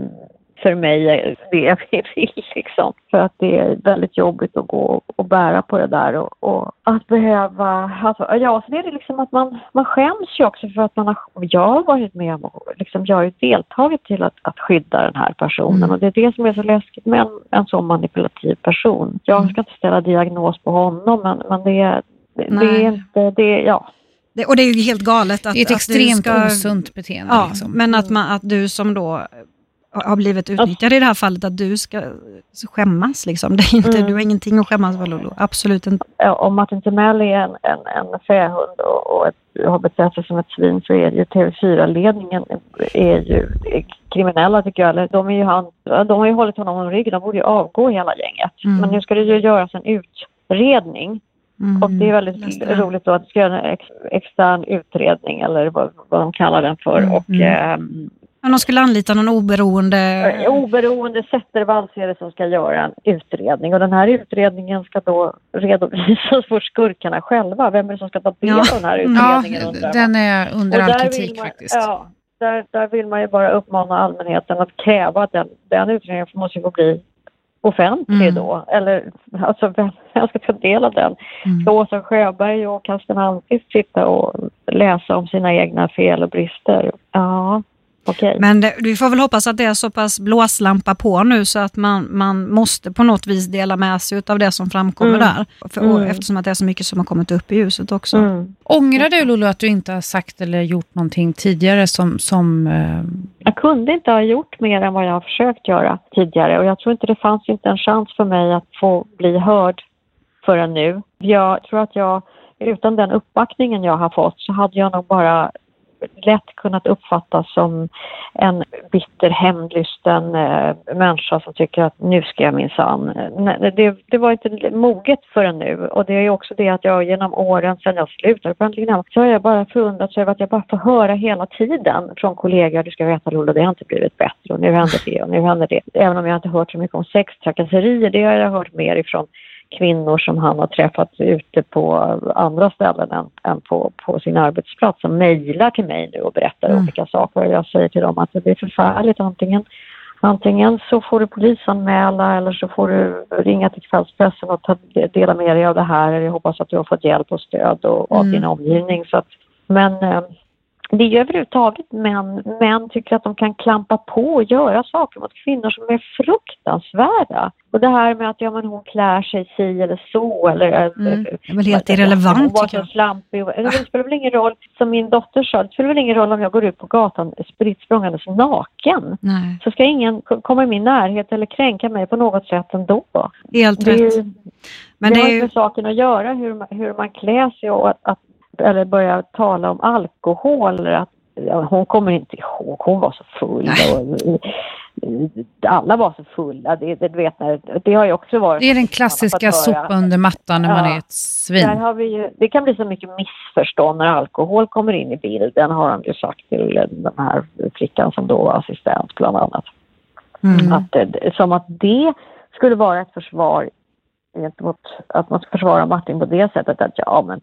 för mig är det jag vill liksom. För att det är väldigt jobbigt att gå och bära på det där och, och att behöva, alltså, ja sen är det liksom att man, man skäms ju också för att man har, jag har varit med om och liksom, jag har ju deltagit till att, att skydda den här personen Mm. och det är det som är så läskigt med en, en så manipulativ person. Jag Mm. ska inte ställa diagnos på honom men, men det, är- det, det är inte, det, ja. Det, och det är ju helt galet att, Det är ett att extremt ska, osunt beteende. Ja, liksom. men att, man, att du som då har blivit utnyttjad i det här fallet, att du ska skämmas. Liksom. Det är inte, Mm. Du har ingenting att skämmas för Lolo. Absolut inte. Om Martin Timell är en, en, en fähund och, och ett, har betett sig som ett svin så är ju TV4-ledningen är ju kriminella tycker jag. Eller De, är ju han, de har ju hållit honom om ryggen, de borde ju avgå hela gänget. Mm. Men nu ska det ju göras en utredning Mm. och det är väldigt det. roligt då att det ska göras en ex, extern utredning eller vad, vad de kallar den för. Mm. Och, Mm. Men de skulle anlita någon oberoende... Eh, Oberoende Zettervalls är det som ska göra en utredning och den här utredningen ska då redovisas för skurkarna själva. Vem är det som ska ta del Ja. av den här Mm. Ja, utredningen? undrar man. den är under Och all där vill kritik man, faktiskt. Ja, där, där vill man ju bara uppmana allmänheten att kräva att den, den utredningen måste ju få bli offentlig Mm. då. Eller alltså vem ska ta del av den? Mm. Ska Åsa Sjöberg och Karsten Almqvist sitta och läsa om sina egna fel och brister? Ja, okej. Men det, vi får väl hoppas att det är så pass blåslampa på nu så att man, man måste på något vis dela med sig av det som framkommer Mm. där. För, Mm. Eftersom att det är så mycket som har kommit upp i ljuset också. Mm. Ångrar du Lolo att du inte har sagt eller gjort någonting tidigare som, som eh, Jag kunde inte ha gjort mer än vad jag har försökt göra tidigare och jag tror inte det fanns inte en chans för mig att få bli hörd förrän nu. Jag tror att jag, utan den uppbackningen jag har fått så hade jag nog bara lätt kunnat uppfattas som en bitter, hämndlysten eh, människa som tycker att nu ska jag minsann... Eh, det, det var inte moget förrän nu och det är ju också det att jag genom åren sedan jag slutade på Äntligen Hemma så har jag bara förundrats över att jag bara får höra hela tiden från kollegor, du ska veta Lola, det har inte blivit bättre och nu händer det och nu händer det. Även om jag inte hört så mycket om sextrakasserier, det har jag hört mer ifrån kvinnor som han har träffat ute på andra ställen än, än på, på sin arbetsplats som mejlar till mig nu och berättar Mm. olika saker. Jag säger till dem att det är förfärligt. Antingen, antingen så får du polisanmäla eller så får du ringa till kvällspressen och ta, dela med dig av det här. Jag hoppas att du har fått hjälp och stöd och, av Mm. din omgivning. Så att, men eh, det är ju överhuvudtaget män, män tycker att de kan klampa på och göra saker mot kvinnor som är fruktansvärda. Och det här med att ja, men hon klär sig si eller så eller Mm. eh, Det är väl helt hon irrelevant var tycker så jag. slampig. och- Det spelar väl ingen roll, som min dotter sa, det spelar väl ingen roll om jag går ut på gatan spritt språngandes naken. Nej, Så ska ingen komma i min närhet eller kränka mig på något sätt ändå. helt Det, rätt. ju, Men det det har är ju ju... med saken att göra hur man, hur man klär sig och att, att eller börja tala om alkohol eller att ja, hon kommer inte ihåg, hon var så full och alla var så fulla. Det, det, vet, när, det har ju också varit... det är den klassiska Man sopa under mattan när man Ja. är ett svin. Ju, det kan bli så mycket missförstånd när alkohol kommer in i bilden har de ju sagt till den här flickan som då var assistent bland annat. Mm. Att, det- som att det skulle vara ett försvar gentemot att man ska försvara Martin på det sättet att ja men han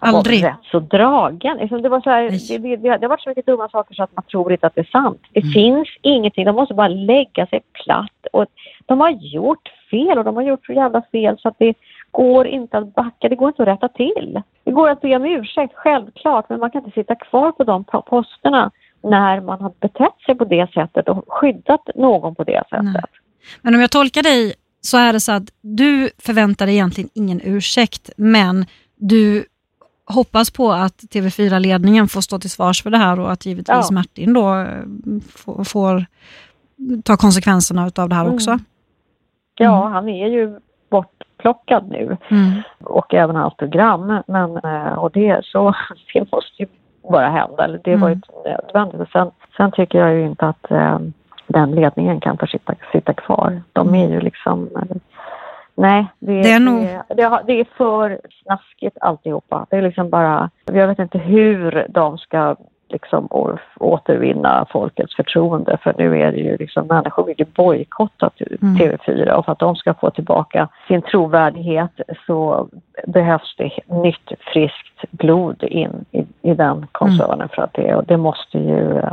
Aldrig. var rätt så dragen. Liksom det, var så här, det, det, har varit så mycket dumma saker så att man tror inte att det är sant. Det Mm. finns ingenting, de måste bara lägga sig platt. Och de har gjort fel och de har gjort så jävla fel så att det går inte att backa, det går inte att rätta till. Det går att be om ursäkt, självklart, men man kan inte sitta kvar på de po- posterna när man har betett sig på det sättet och skyddat någon på det sättet. Nej. Men om jag tolkar dig så är det så att du förväntar dig egentligen ingen ursäkt, men du hoppas på att TV4-ledningen får stå till svars för det här och att givetvis Ja. Martin då eh, får, får ta konsekvenserna av det här Mm. också. Ja, Mm. han är ju bortplockad nu Mm. och även hans program. Men, eh, och det, så, det måste ju bara hända. Eller det var ju Mm. nödvändigt. Sen, sen tycker jag ju inte att eh, den ledningen kan få sitta, sitta kvar. De är ju liksom... Nej, det, Det är nog- det, det, det är för snaskigt alltihopa. Det är liksom bara... Jag vet inte hur de ska liksom återvinna folkets förtroende för nu är det ju liksom människor vill ju bojkotta Mm. TV4 och för att de ska få tillbaka sin trovärdighet så behövs det nytt friskt blod in i, i den koncernen för att det, och det måste ju eh,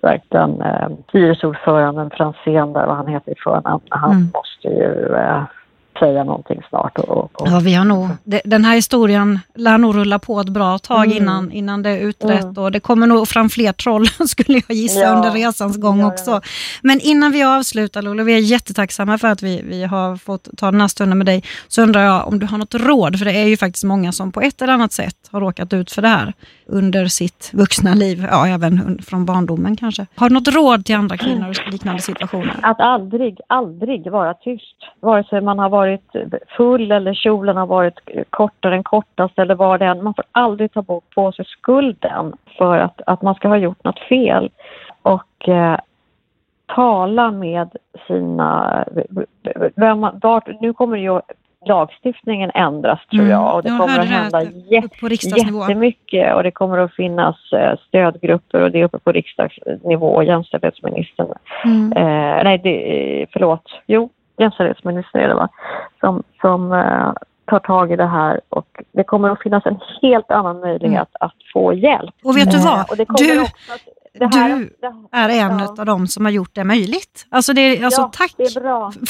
verkligen eh, styrelseordföranden Franzén där, vad han heter i förnamn, han Mm. måste ju eh, säga någonting snart. Och, och, Ja, vi har nog, det- den här historien lär nog rulla på ett bra tag Mm. innan, innan det är utrett Mm. och det kommer nog fram fler troll skulle jag gissa Ja, under resans gång det också. nog. Men innan vi avslutar Lolo, vi är jättetacksamma för att vi, vi har fått ta den här stunden med dig, så undrar jag om du har något råd, för det är ju faktiskt många som på ett eller annat sätt har råkat ut för det här under sitt vuxna liv, ja även från barndomen kanske. Har du något råd till andra kvinnor i liknande situationer? Att aldrig, aldrig vara tyst. Vare sig man har varit full eller kjolen har varit kortare än kortast eller vad det än. Man får aldrig ta bort på sig skulden för att, att man ska ha gjort något fel. Och eh, tala med sina... Vem, vart, nu kommer ju lagstiftningen ändras tror Mm. jag och det Jag kommer att hända riksdagsnivå. Jättemycket och det kommer att finnas eh, stödgrupper och det är uppe på riksdagsnivå. Jämställdhetsministern, Mm. eh, nej det, förlåt, jo jämställdhetsminister är det va, som, som eh, tar tag i det här och det kommer att finnas en helt annan möjlighet att få hjälp. Och vet du Eh, vad? Du, att, här, du är en ja. av dem som har gjort det möjligt. Alltså, det alltså ja, tack det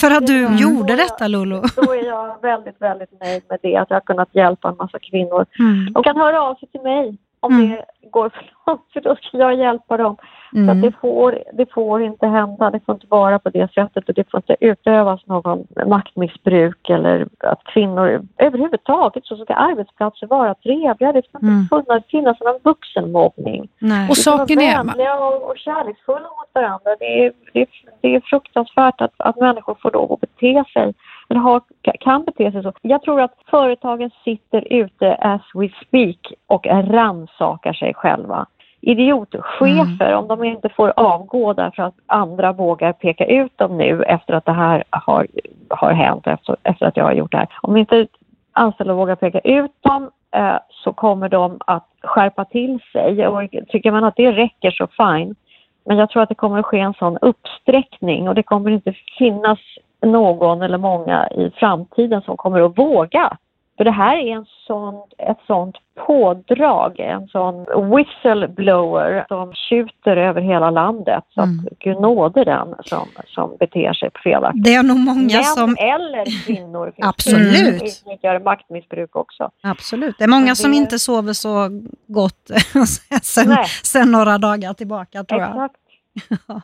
för att du bra. gjorde detta Lolo. Då är jag väldigt, väldigt nöjd med det, att jag har kunnat hjälpa en massa kvinnor Mm. De kan höra av sig till mig om Mm. det går för långt, för då ska jag hjälpa dem. Så Mm. det, får, det får inte hända, det får inte vara på det sättet och det får inte utövas någon maktmissbruk eller att kvinnor överhuvudtaget så ska arbetsplatser vara trevliga. Det ska inte Mm. finnas, någon vuxenmobbning. Nej. Och saken är, vänliga och, och kärleksfulla mot varandra. Det är, det det är fruktansvärt att, att människor får lov att bete sig, eller har, kan bete sig så. Jag tror att företagen sitter ute as we speak och rannsakar sig själva. Idiotchefer, om de inte får avgå därför att andra vågar peka ut dem nu efter att det här har, har hänt, efter, efter att jag har gjort det här. Om inte anställda vågar peka ut dem eh, så kommer de att skärpa till sig. Och tycker man att det räcker så fine. Men jag tror att det kommer att ske en sån uppsträckning och det kommer inte finnas någon eller många i framtiden som kommer att våga. För det här är en sån, ett sånt pådrag, en sån whistleblower som tjuter över hela landet. Så Mm. att Gud nåde den som, som beter sig felaktigt Det är nog många Män som... eller kvinnor Absolut. det. utnyttjar maktmissbruk också. Absolut. Det är många Men som det- inte sover så gott sen, sen några dagar tillbaka tror jag. Exakt.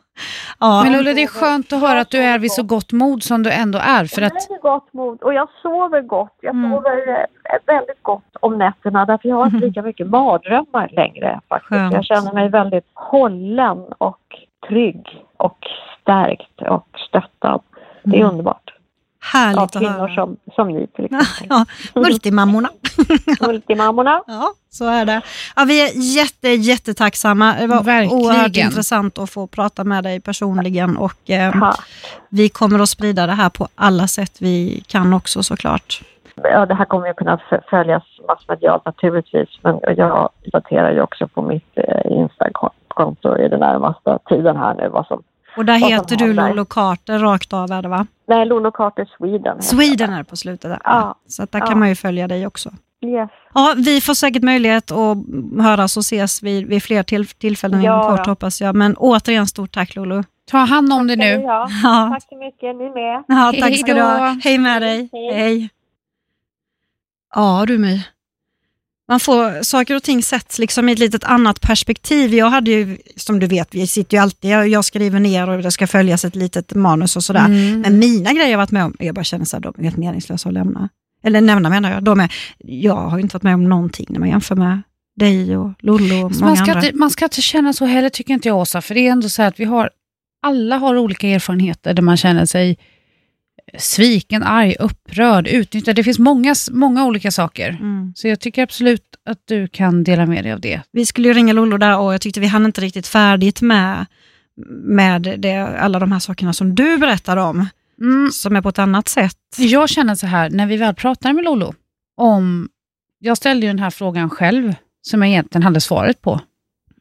Ja. men Ulla, det är skönt att höra att du är vid så gott mod som du ändå är. För jag att, har gott mod och jag sover gott. Jag Mm. sover eh, väldigt gott om nätterna därför jag har inte lika mycket mardrömmar längre. faktiskt. Skönt. Jag känner mig väldigt hållen och trygg och stärkt och stöttad. Det är Mm. underbart. Härligt Av att kvinnor höra. som, som ni till exempel. Ja, multimammorna. Multimammorna. Ja, så är det. Ja, vi är jätte, jättetacksamma. Det var Verkligen. oerhört intressant att få prata med dig personligen och eh, vi kommer att sprida det här på alla sätt vi kan också såklart. Ja, det här kommer ju kunna följas massmedialt naturligtvis, men jag uppdaterar ju också på mitt eh, Instagram-konto i den närmaste tiden här nu vad som... Och där heter du. Lolo Carter rakt av, är det va? Nej, Lolo Carter Sweden. Sweden är på slutet. Där. Ja. Så att där Ja. kan man ju följa dig också. Yes. Ja, vi får säkert möjlighet att höras och ses vid, vid fler till, tillfällen Ja, inom kort hoppas jag. Men återigen stort tack Lolo. ta hand om dig nu. Ja. Tack så mycket, ni med. ja tack ska du ha. Hej med dig. Hej. Hej. Ja du My. Man får saker och ting sätts liksom i ett litet annat perspektiv. Jag hade ju, som du vet, vi sitter ju alltid, jag, jag skriver ner och det ska följas ett litet manus och sådär. Mm. Men mina grejer jag varit med om, jag bara känner här, de är helt meningslösa att lämna. Eller nämna menar jag. De är, jag har ju inte varit med om någonting när man jämför med dig och Lollo och Så många man, ska andra. inte, man ska inte känna så heller tycker inte jag Åsa, för det är ändå så här att vi har, alla har olika erfarenheter där man känner sig sviken, arg, upprörd, utnyttjad. Det finns många, många olika saker. Mm. Så jag tycker absolut att du kan dela med dig av det. Vi skulle ju ringa Lollo där och jag tyckte vi hann inte riktigt färdigt med, med det, alla de här sakerna som du berättar om, Mm. som är på ett annat sätt. Jag känner så här, när vi väl pratar med Lolo, om, jag ställde ju den här frågan själv, som jag egentligen hade svaret på.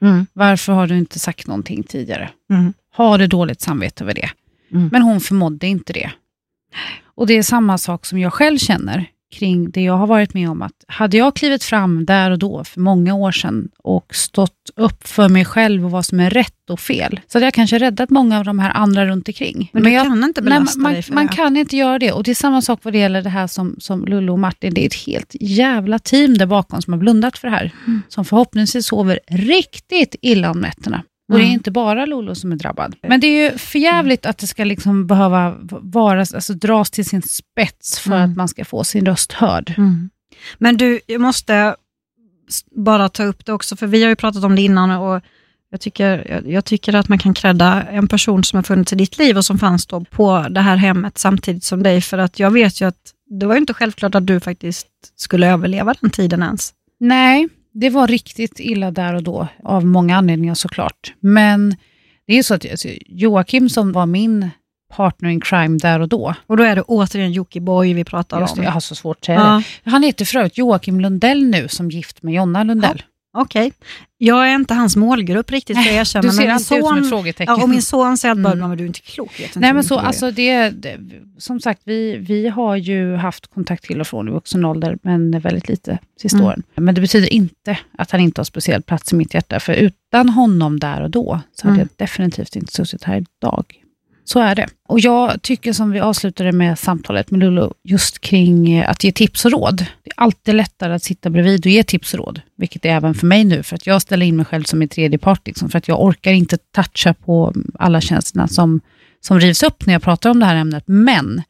Mm. Varför har du inte sagt någonting tidigare? Mm. Har du dåligt samvete över det? Mm. Men hon förmådde inte det. Och det är samma sak som jag själv känner. kring det jag har varit med om. att Hade jag klivit fram där och då, för många år sedan, och stått upp för mig själv och vad som är rätt och fel, så hade jag kanske räddat många av de här andra runt omkring. Men, du jag, kan inte nej, belasta man, dig för man det. kan inte göra det. Och det är samma sak vad det gäller det här som, som Lullo och Martin. Det är ett helt jävla team där bakom som har blundat för det här. Mm. Som förhoppningsvis sover riktigt illa om nätterna. Och det är Mm. inte bara Lolo som är drabbad. Men det är ju förjävligt att det ska liksom behöva vara, alltså dras till sin spets för Mm. att man ska få sin röst hörd. Mm. Men du, jag måste bara ta upp det också, för vi har ju pratat om det innan och jag tycker, jag, jag tycker att man kan credda en person som har funnits i ditt liv och som fanns då på det här hemmet samtidigt som dig, för att jag vet ju att det var ju inte självklart att du faktiskt skulle överleva den tiden ens. Nej, det var riktigt illa där och då, av många anledningar såklart. Men det är så att alltså, Joakim som var min partner in crime där och då, Och då är det återigen Jockiboi vi pratar just det, om. jag har så svårt att säga Ja, det. Han heter för övrigt Joakim Lundell nu, som gift med Jonna Lundell. Okej, jag är inte hans målgrupp riktigt, för jag erkänna. du ser men alltid ut som ett son, frågetecken. ja, och min son säger att Mm. men du är inte klok. Inte Nej men så, du är." alltså det, det, som sagt, vi, vi har ju haft kontakt till och från i vuxen ålder, men väldigt lite sista Mm. åren. Men det betyder inte att han inte har speciell plats i mitt hjärta, för utan honom där och då, så hade Mm. jag definitivt inte suttit här idag. Så är det. Och jag tycker som vi avslutade med samtalet med Lullo, just kring eh, att ge tips och råd. Det är alltid lättare att sitta bredvid och ge tips och råd, vilket är även för mig nu, för att jag ställer in mig själv som en tredje part, liksom, för att jag orkar inte toucha på alla tjänsterna som som rivs upp när jag pratar om det här ämnet. Men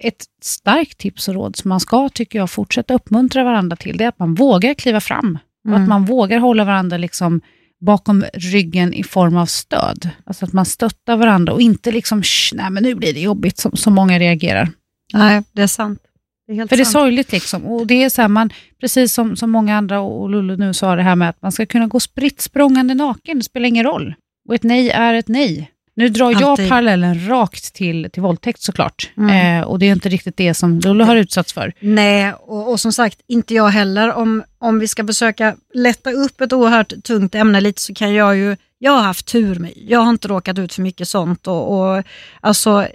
ett starkt tips och råd som man ska, tycker jag, fortsätta uppmuntra varandra till, det är att man vågar kliva fram. Och Mm. att man vågar hålla varandra liksom bakom ryggen i form av stöd. Alltså att man stöttar varandra och inte liksom, "Shh, nej men nu blir det jobbigt, som, som många reagerar. Nej, det är sant. Det är För det är sant. sorgligt liksom. Och det är så här, man, precis som, som många andra och Lullo nu sa det här med att man ska kunna gå spritt språngande naken, det spelar ingen roll. Och ett nej är ett nej. Nu drar jag Alltid. parallellen rakt till, till våldtäkt såklart. Mm. Eh, och det är inte riktigt det som Lullo har utsatts för. Nej, och, och som sagt, inte jag heller. Om, om vi ska försöka lätta upp ett oerhört tungt ämne lite så kan jag ju, jag har haft tur med, jag har inte råkat ut för mycket sånt och, och alltså,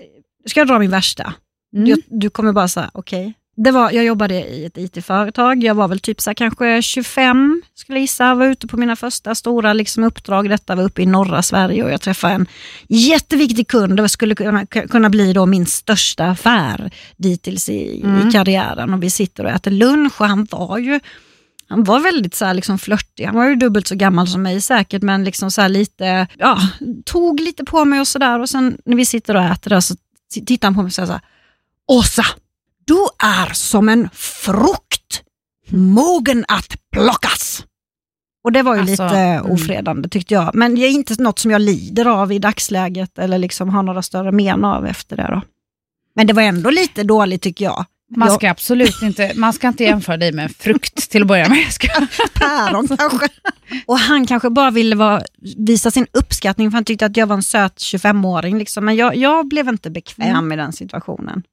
ska jag dra min värsta? Mm. Jag, du kommer bara säga, okej. Det var, jag jobbade i ett IT-företag, jag var väl typ så här, kanske 25 skulle jag gissa, var ute på mina första stora liksom, uppdrag. Detta var uppe i norra Sverige och jag träffade en jätteviktig kund. Det skulle kunna, kunna bli då min största affär dittills i, Mm. i karriären. Och vi sitter och äter lunch och han var ju han var väldigt så här, liksom flörtig. Han var ju dubbelt så gammal som mig säkert, men liksom så lite, ja, tog lite på mig och sådär. Och sen när vi sitter och äter där så tittar han på mig och säger så här, Åsa, du är som en frukt, mogen att plockas. Och det var ju Alltså, lite mm. ofredande tyckte jag. Men det är inte något som jag lider av i dagsläget eller liksom har några större men av efter det. Då. Men det var ändå lite dåligt tycker jag. Man Jag- ska absolut inte, man ska inte jämföra dig med en frukt till att börja med. Jag Ska. päron kanske. Och han kanske bara ville vara, visa sin uppskattning för han tyckte att jag var en söt 25-åring. Liksom. Men jag, jag blev inte bekväm Mm. i den situationen.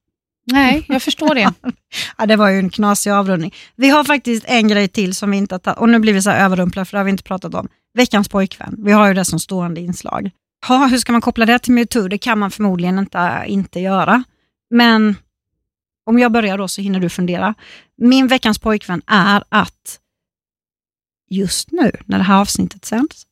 Nej, jag förstår det. Ja, det var ju en knasig avrundning. Vi har faktiskt en grej till som vi inte har tagit, och nu blir vi så här överrumplade för det har vi inte pratat om. Veckans pojkvän, vi har ju det som stående inslag. Ha, hur ska man koppla det till metoo? Det kan man förmodligen inte, inte göra. Men om jag börjar då så hinner du fundera. Min veckans pojkvän är att just nu när det här avsnittet sänds,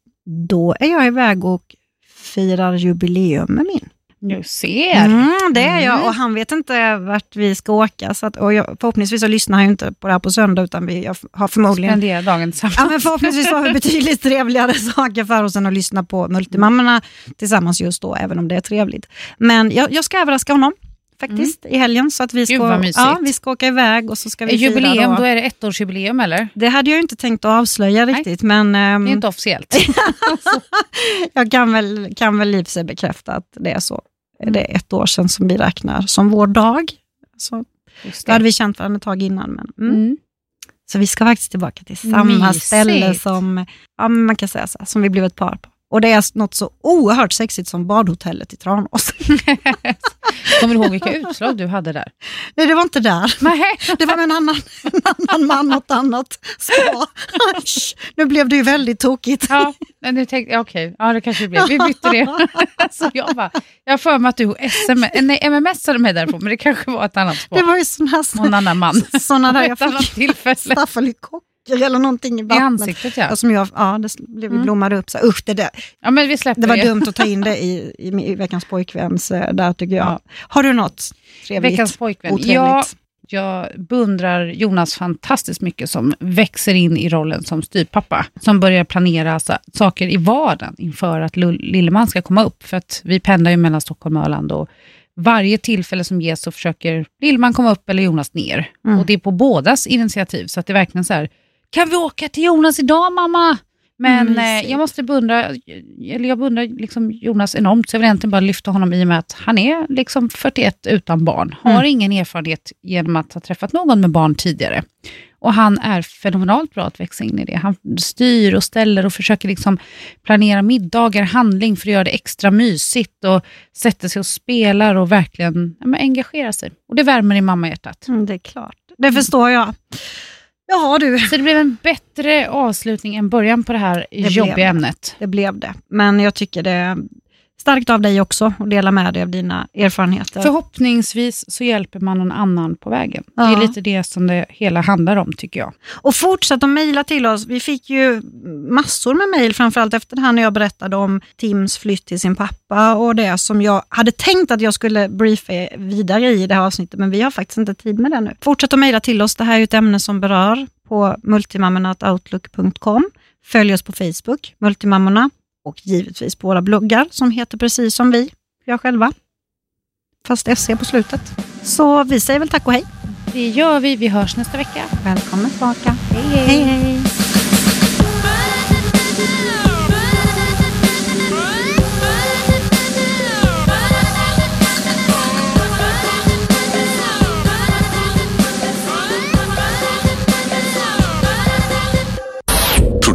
då är jag iväg och firar jubileum med min. Du ser. Mm, det är jag Mm. och han vet inte vart vi ska åka. Så att, och jag, förhoppningsvis så lyssnar han inte på det här på söndag utan vi jag har förmodligen Spendera dagen tillsammans. Ja, men förhoppningsvis har vi betydligt trevligare saker för oss än att lyssna på Multimammorna tillsammans just då, även om det är trevligt. Men jag, jag ska överraska honom faktiskt i helgen. Så att vi Mm. Ska, ja, vi ska åka iväg och så ska vi fira Jubileum, då. då är det ettårsjubileum eller? Det hade jag inte tänkt att avslöja Nej. riktigt, men ehm, Det är inte officiellt. jag kan väl, kan väl i bekräfta att det är så. Det är ett år sedan som vi räknar som vår dag. Så, Just då hade vi känt varandra ett tag innan. Men, mm. Mm. Så vi ska faktiskt tillbaka till samma Mysigt. ställe som, ja, man kan säga så, som vi blev ett par på. Och det är något så oerhört sexigt som badhotellet i Tranås. Kommer du ihåg vilka utslag du hade där? Nej, det var inte där. Nej. Det var med en annan, en annan man och ett annat spa. Nu blev det ju väldigt tokigt. Ja, men nu tänkte okej, ja det kanske det blev. Vi bytte det. Så jag bara, jag har för mig att du SMS, nej, MMSade mig därifrån, men det kanske var ett annat spår. Det var ju sådana Någon här, annan man. såna där jag fick stafylokocker eller någonting i I vattnet. ansiktet ja. Ja, Som jag, ja, det blev Mm. blommade upp. Så, usch, det, där. Ja men vi släpper det var det. dumt att ta in det i, i, i veckans pojkväns eh, där tycker jag. Ja. Har du något trevligt? Veckans pojkvän. Otrevligt? Ja, jag beundrar Jonas fantastiskt mycket som växer in i rollen som styvpappa. Som börjar planera sa- saker i vardagen inför att Lilleman ska komma upp. För att vi pendlar ju mellan Stockholm och Öland och varje tillfälle som ges så försöker Lilleman komma upp eller Jonas ner. Mm. Och det är på bådas initiativ. Så att det är verkligen så här, kan vi åka till Jonas idag mamma? Men Mm, eh, jag måste beundra, eller jag beundrar liksom Jonas enormt, så jag vill egentligen bara lyfta honom i och med att han är liksom 41 utan barn, har Mm. ingen erfarenhet genom att ha träffat någon med barn tidigare. Och han är fenomenalt bra att växa in i det. Han styr och ställer och försöker liksom planera middagar, handling för att göra det extra mysigt och sätter sig och spelar och verkligen ja, engagerar sig. Och det värmer i mammahjärtat. Mm, det är klart. Det förstår jag. Jaha du, Så det blev en bättre avslutning än början på det här blev jobbiga det. ämnet. det blev det. Men jag tycker det starkt av dig också att dela med dig av dina erfarenheter. Förhoppningsvis så hjälper man någon annan på vägen. Det är Ja. lite det som det hela handlar om tycker jag. Och fortsätt att mejla till oss. Vi fick ju massor med mejl, framförallt efter det här när jag berättade om Tims flytt till sin pappa och det som jag hade tänkt att jag skulle briefa vidare i det här avsnittet, men vi har faktiskt inte tid med det nu. Fortsätt att mejla till oss. Det här är ett ämne som berör på multimammorna.outlook.com. Följ oss på Facebook, Multimammorna, och givetvis på våra bloggar som heter precis som vi gör själva. Fast SC på slutet. Så vi säger väl tack och hej. Det gör vi. Vi hörs nästa vecka. Välkomna tillbaka. Hej hej. hej.